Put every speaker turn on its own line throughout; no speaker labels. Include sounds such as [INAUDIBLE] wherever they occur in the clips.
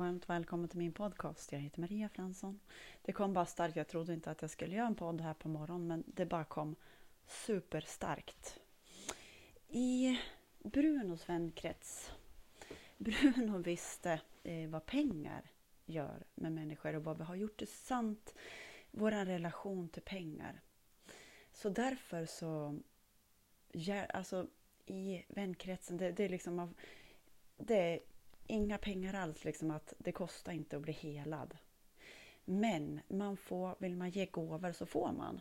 varmt välkommen till min podcast. Jag heter Maria Fransson. Det kom bara starkt. Jag trodde inte att jag skulle göra en podd här på morgonen, men det bara kom superstarkt. I Brunos vänkrets. [LAUGHS] Bruno visste eh, vad pengar gör med människor och vad vi har gjort det sant. Vår relation till pengar. Så därför så, ja, alltså i vänkretsen, det, det är liksom det är inga pengar alls, liksom att det kostar inte att bli helad. Men man får, vill man ge gåvor så får man.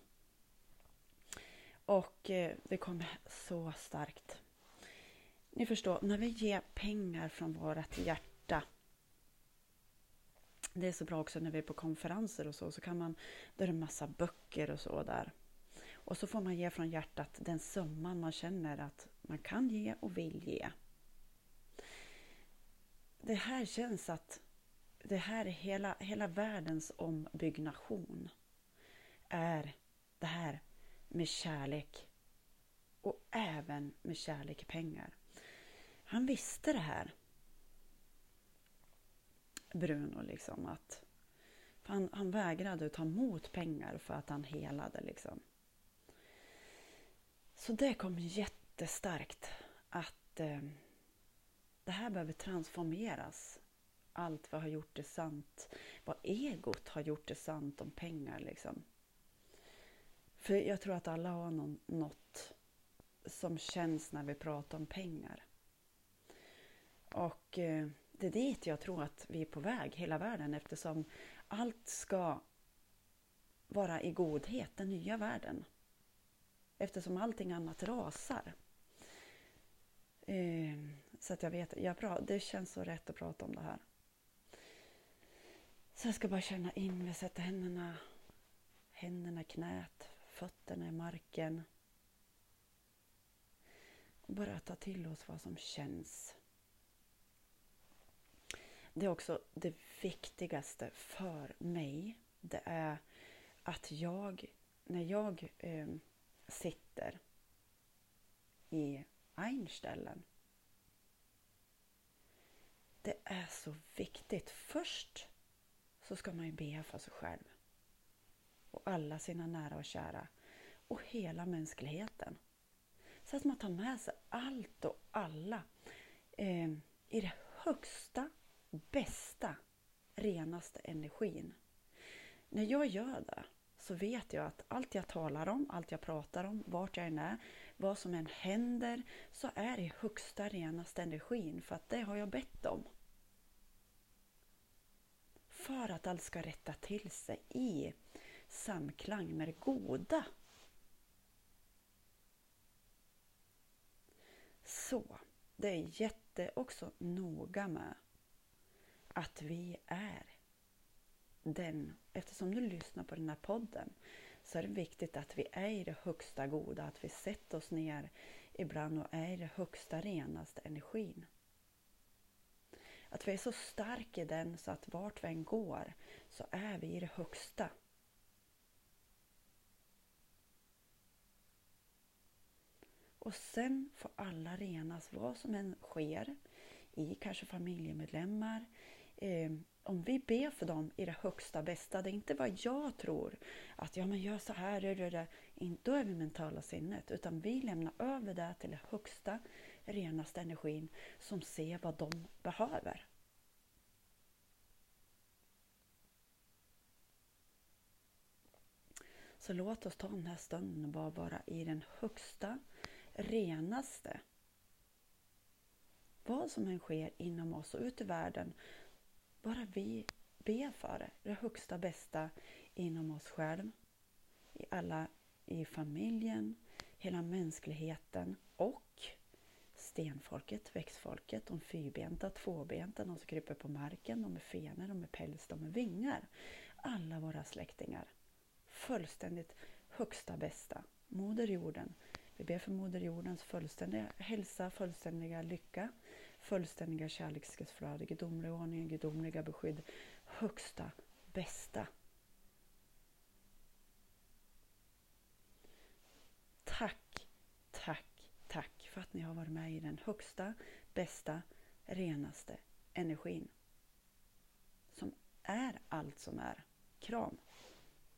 Och eh, det kommer så starkt. Ni förstår, när vi ger pengar från vårt hjärta. Det är så bra också när vi är på konferenser och så, så kan man, då är det en massa böcker och så där. Och så får man ge från hjärtat den summan man känner att man kan ge och vill ge det här känns att det här är hela, hela världens ombyggnation. Är det här med kärlek och även med kärlek i pengar. Han visste det här. Bruno liksom att han, han vägrade att ta emot pengar för att han helade liksom. Så det kom jättestarkt att eh, det här behöver transformeras. Allt vad har gjort det sant. Vad egot har gjort det sant om pengar. Liksom. För jag tror att alla har någon, något som känns när vi pratar om pengar. Och eh, det är dit jag tror att vi är på väg, hela världen, eftersom allt ska vara i godhet, den nya världen. Eftersom allting annat rasar. Eh, så att jag vet, ja, bra, det känns så rätt att prata om det här. Så jag ska bara känna in, vi sätter händerna, händerna i knät, fötterna i marken. Och bara ta till oss vad som känns. Det är också det viktigaste för mig. Det är att jag, när jag eh, sitter i Einställen det är så viktigt. Först så ska man ju be för sig själv och alla sina nära och kära och hela mänskligheten. Så att man tar med sig allt och alla eh, i det högsta, bästa, renaste energin. När jag gör det så vet jag att allt jag talar om, allt jag pratar om, vart jag än är, vad som än händer, så är det högsta, renaste energin för att det har jag bett om. För att allt ska rätta till sig i samklang med det goda. Så det är jätte också noga med att vi är den, eftersom du lyssnar på den här podden, så är det viktigt att vi är i det högsta goda, att vi sätter oss ner ibland och är i det högsta renaste energin. Att vi är så starka i den så att vart vi än går så är vi i det högsta. Och sen får alla renas vad som än sker i kanske familjemedlemmar, eh, om vi ber för dem i det högsta bästa, det är inte vad jag tror, att ja men gör så här, det, det, då är vi mentala sinnet, utan vi lämnar över det till det högsta, renaste energin som ser vad de behöver. Så låt oss ta den här stunden och bara vara i den högsta, renaste. Vad som än sker inom oss och ute i världen bara vi ber för det, det högsta bästa inom oss själva, i alla i familjen, hela mänskligheten och stenfolket, växtfolket, de fyrbenta, tvåbenta, de som kryper på marken, de med fenor, de med päls, de med vingar. Alla våra släktingar. Fullständigt högsta bästa. Moder jorden. Vi ber för Moder jordens fullständiga hälsa, fullständiga lycka, fullständiga kärleksflöde, gudomliga ordning, gudomliga beskydd, högsta, bästa. att ni har varit med i den högsta, bästa, renaste energin. Som är allt som är. Kram!